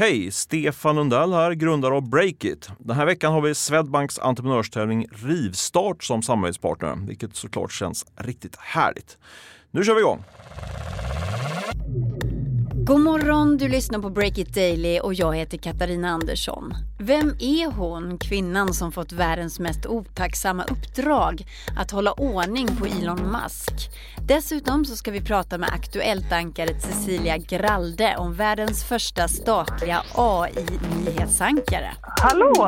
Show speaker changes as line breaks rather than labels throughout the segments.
Hej! Stefan Lundell här, grundare av Breakit. Den här veckan har vi Swedbanks entreprenörstävling Rivstart som samarbetspartner, vilket såklart känns riktigt härligt. Nu kör vi igång!
God morgon, du lyssnar på Break It Daily och jag heter Katarina Andersson. Vem är hon, kvinnan som fått världens mest otacksamma uppdrag? Att hålla ordning på Elon Musk. Dessutom så ska vi prata med Aktuellt-ankaret Cecilia Gralde om världens första statliga AI-nyhetsankare.
Hallå!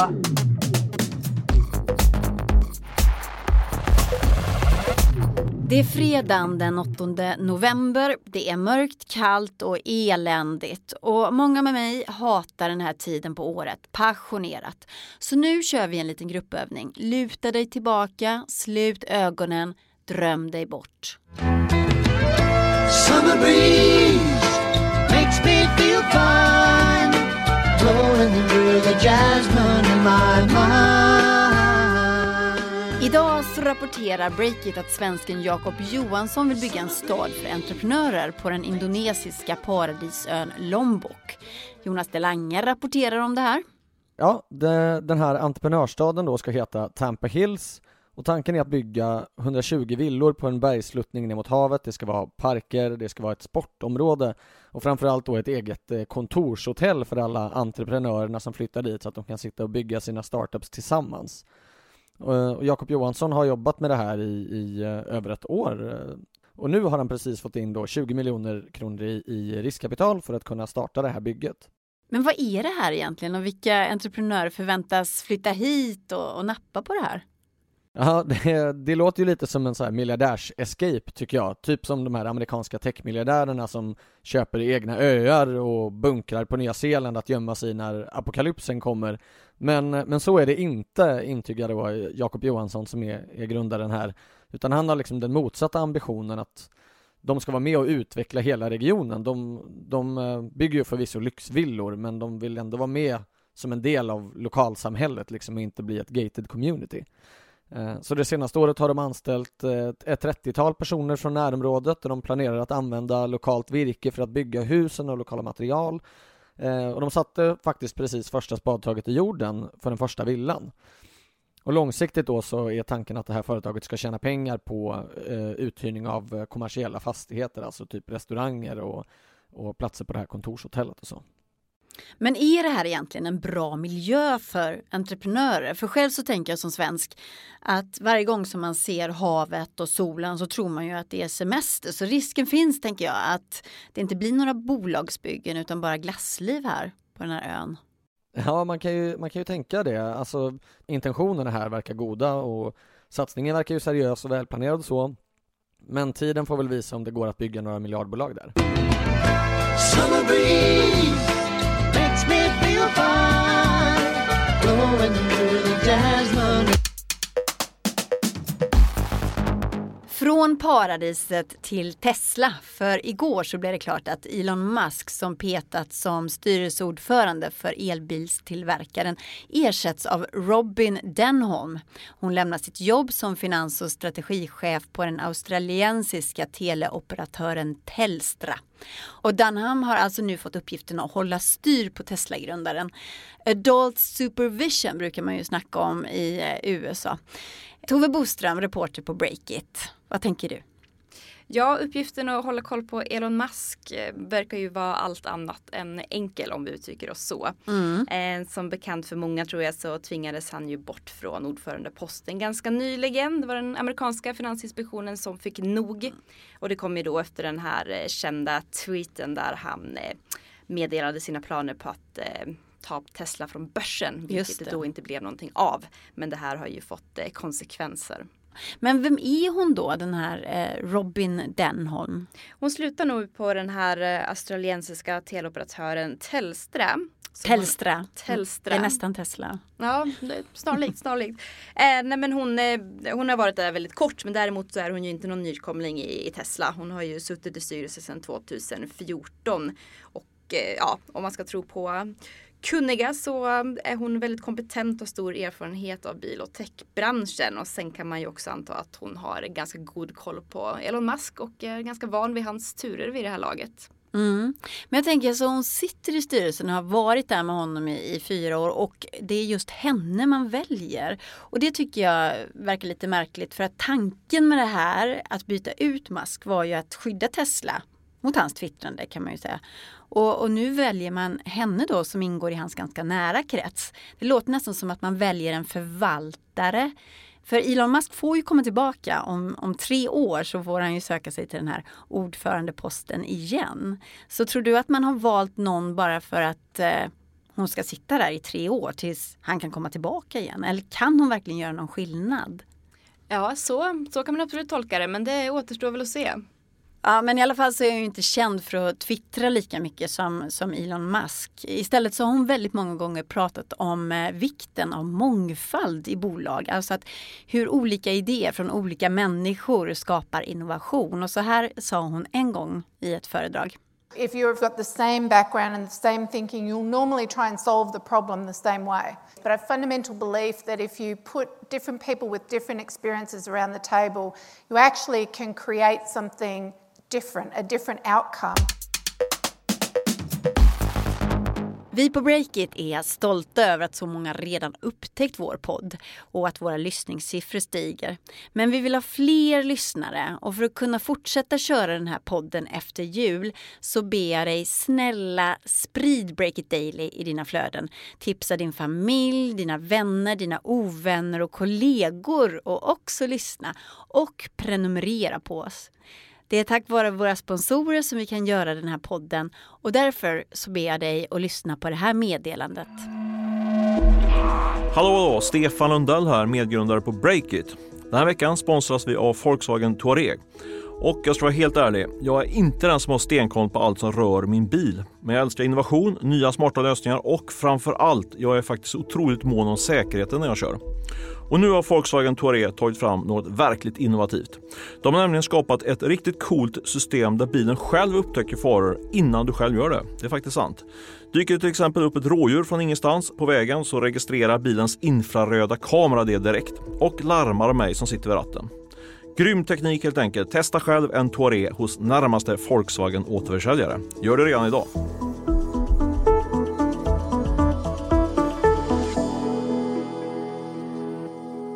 Det är fredagen den 8 november. Det är mörkt, kallt och eländigt. Och många med mig hatar den här tiden på året passionerat. Så nu kör vi en liten gruppövning. Luta dig tillbaka, slut ögonen, dröm dig bort. Summer breeze rapporterar Breakit att svensken Jakob Johansson vill bygga en stad för entreprenörer på den indonesiska paradisön Lombok. Jonas Delanger rapporterar om det här.
Ja, det, den här entreprenörstaden då ska heta Tampa Hills och tanken är att bygga 120 villor på en bergsluttning ner mot havet. Det ska vara parker, det ska vara ett sportområde och framförallt då ett eget eh, kontorshotell för alla entreprenörerna som flyttar dit så att de kan sitta och bygga sina startups tillsammans. Eh, och Jakob Johansson har jobbat med det här i, i eh, över ett år eh, och nu har han precis fått in då 20 miljoner kronor i, i riskkapital för att kunna starta det här bygget.
Men vad är det här egentligen och vilka entreprenörer förväntas flytta hit och, och nappa på det här?
Ja, det, det, låter ju lite som en så här miljardärs-escape tycker jag. Typ som de här amerikanska techmiljardärerna som köper egna öar och bunkrar på Nya Zeeland att gömma sig när apokalypsen kommer. Men, men så är det inte, intygar då Jakob Johansson som är, är grundaren här. Utan han har liksom den motsatta ambitionen att de ska vara med och utveckla hela regionen. De, de eh, bygger ju förvisso lyxvillor men de vill ändå vara med som en del av lokalsamhället liksom och inte bli ett gated community. Eh, så det senaste året har de anställt eh, ett 30-tal personer från närområdet och de planerar att använda lokalt virke för att bygga husen och lokala material. Eh, och de satte faktiskt precis första spadtaget i jorden för den första villan. Och långsiktigt då så är tanken att det här företaget ska tjäna pengar på uthyrning av kommersiella fastigheter, alltså typ restauranger och, och platser på det här kontorshotellet och så.
Men är det här egentligen en bra miljö för entreprenörer? För själv så tänker jag som svensk att varje gång som man ser havet och solen så tror man ju att det är semester. Så risken finns, tänker jag, att det inte blir några bolagsbyggen utan bara glassliv här på den här ön.
Ja, man kan ju, man kan ju tänka det. Alltså intentionerna här verkar goda och satsningen verkar ju seriös och välplanerad och så. Men tiden får väl visa om det går att bygga några miljardbolag där. me feel fine, blowing through the jasmine.
Från paradiset till Tesla. För igår så blev det klart att Elon Musk som petats som styrelseordförande för elbilstillverkaren ersätts av Robin Denholm. Hon lämnar sitt jobb som finans och strategichef på den australiensiska teleoperatören Telstra. Och Dunham har alltså nu fått uppgiften att hålla styr på Tesla-grundaren. Adult supervision brukar man ju snacka om i eh, USA. Tove Boström, reporter på Breakit. Vad tänker du?
Ja, uppgiften att hålla koll på Elon Musk eh, verkar ju vara allt annat än enkel om vi uttrycker oss så. Mm. Eh, som bekant för många tror jag så tvingades han ju bort från ordförandeposten ganska nyligen. Det var den amerikanska finansinspektionen som fick nog. Och det kom ju då efter den här eh, kända tweeten där han meddelade sina planer på att ta Tesla från börsen. Vilket det. det då inte blev någonting av. Men det här har ju fått konsekvenser.
Men vem är hon då, den här eh, Robin Denholm?
Hon slutar nog på den här eh, australiensiska teleoperatören Telstra.
Telstra.
Telstra.
Det är nästan Tesla.
Ja, snarlikt, snarlikt. Eh, nej men hon, eh, hon har varit där väldigt kort men däremot så är hon ju inte någon nykomling i, i Tesla. Hon har ju suttit i styrelsen sedan 2014. Och eh, ja, om man ska tro på kunniga så eh, är hon väldigt kompetent och stor erfarenhet av bil och techbranschen. Och sen kan man ju också anta att hon har ganska god koll på Elon Musk och är ganska van vid hans turer vid det här laget.
Mm. Men jag tänker så hon sitter i styrelsen och har varit där med honom i, i, fyra år och det är just henne man väljer. Och det tycker jag verkar lite märkligt för att tanken med det här att byta ut Musk var ju att skydda Tesla mot hans twittrande kan man ju säga. Och, och, nu väljer man henne då som ingår i hans ganska nära krets. Det låter nästan som att man väljer en förvaltare för Elon Musk får ju komma tillbaka om, om tre år så får han ju söka sig till den här ordförandeposten igen. Så tror du att man har valt någon bara för att eh, hon ska sitta där i tre år tills han kan komma tillbaka igen? Eller kan hon verkligen göra någon skillnad?
Ja, så, så kan man absolut tolka det, men det återstår väl att se.
Ja men i alla fall så är hon inte känd för att twittra lika mycket som, som Elon Musk. Istället så har hon väldigt många gånger pratat om eh, vikten av mångfald i bolag. Alltså att hur olika idéer från olika människor skapar innovation. Och så här sa hon en gång i ett föredrag.
If you've got the same background and the same thinking, you'll normally try and solve the problem the same way. But I have fundamental belief that if you put different people with different experiences around the table, you actually can create something different, a different outcome.
Vi på Breakit är stolta över att så många redan upptäckt vår podd och att våra lyssningssiffror stiger. Men vi vill ha fler lyssnare och för att kunna fortsätta köra den här podden efter jul så ber jag dig snälla sprid Breakit Daily i dina flöden. Tipsa din familj, dina vänner, dina ovänner och kollegor och också lyssna och prenumerera på oss. Det är tack vare våra sponsorer som vi kan göra den här podden och därför så ber jag dig att lyssna på det här meddelandet.
Hallå, hallå! Stefan Lundell här, medgrundare på Breakit. Den här veckan sponsras vi av Volkswagen Touareg. Och jag ska vara helt ärlig, jag är inte den som har stenkoll på allt som rör min bil. Men jag älskar innovation, nya smarta lösningar och framför allt, jag är faktiskt otroligt mån om säkerheten när jag kör. Och nu har Volkswagen Touareg tagit fram något verkligt innovativt. De har nämligen skapat ett riktigt coolt system där bilen själv upptäcker faror innan du själv gör det. Det är faktiskt sant. Dyker det till exempel upp ett rådjur från ingenstans på vägen så registrerar bilens infraröda kamera det direkt och larmar mig som sitter vid ratten. Grym teknik helt enkelt. Testa själv en Touareg hos närmaste Volkswagen återförsäljare. Gör det redan idag.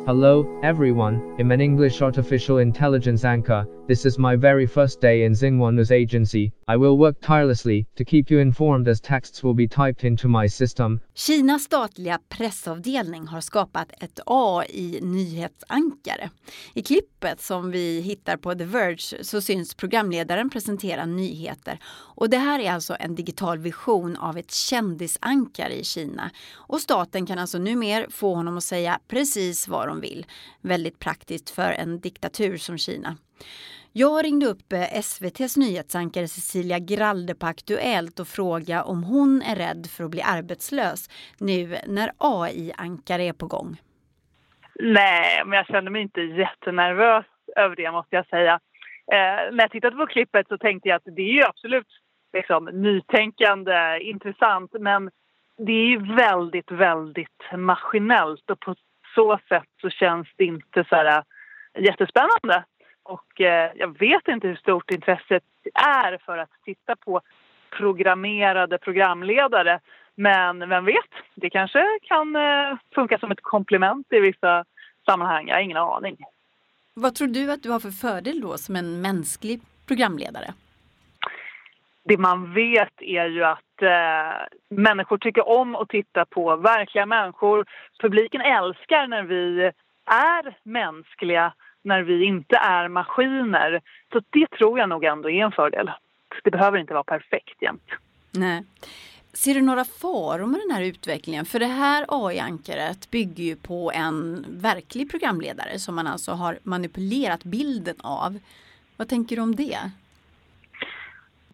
Hello, everyone, I'm an English artificial intelligence anchor. This is my very first day in Xinghua News Agency. I will work tirelessly to keep you informed as texts will be typed into my system.
Kinas statliga pressavdelning har skapat ett AI-nyhetsankare. I klippet som vi hittar på The Verge så syns programledaren presentera nyheter. Och det här är alltså en digital vision av ett kändisankare i Kina. Och staten kan alltså numera få honom att säga precis vad de vill. Väldigt praktiskt för en diktatur som Kina. Jag ringde upp eh, SVTs nyhetsankare Cecilia Gralde på Aktuellt och frågade om hon är rädd för att bli arbetslös nu när AI-ankare är på gång.
Nej, men jag kände mig inte jättenervös över det måste jag säga. Eh, när jag tittade på klippet så tänkte jag att det är ju absolut liksom, nytänkande, intressant men det är ju väldigt, väldigt maskinellt och på så sätt så känns det inte så här jättespännande. Och eh, jag vet inte hur stort intresset är för att titta på programmerade programledare. Men vem vet, det kanske kan eh, funka som ett komplement i vissa sammanhang. Jag har ingen aning.
Vad tror du att du har för fördel då som en mänsklig programledare?
Det man vet är ju att eh, människor tycker om att titta på verkliga människor. Publiken älskar när vi är mänskliga när vi inte är maskiner. Så det tror jag nog ändå är en fördel. Det behöver inte vara perfekt jämt.
Nej. Ser du några faror med den här utvecklingen? För det här AI-ankaret bygger ju på en verklig programledare som man alltså har manipulerat bilden av. Vad tänker du om det?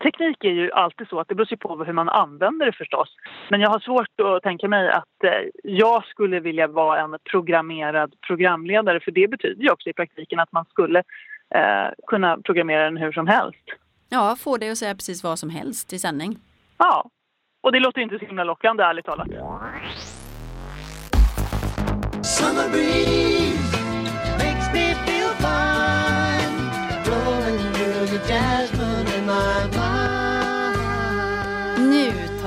Teknik är ju alltid så att det beror på hur man använder det förstås. Men jag har svårt att tänka mig att eh, jag skulle vilja vara en programmerad programledare för det betyder ju också i praktiken att man skulle eh, kunna programmera den hur som helst.
Ja, få dig att säga precis vad som helst i sändning.
Ja, och det låter inte så himla lockande ärligt talat.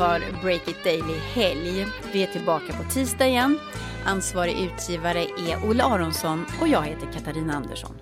Har
Break It Daily helg. Vi är tillbaka på tisdag igen. Ansvarig utgivare är Olle Aronsson och jag heter Katarina Andersson.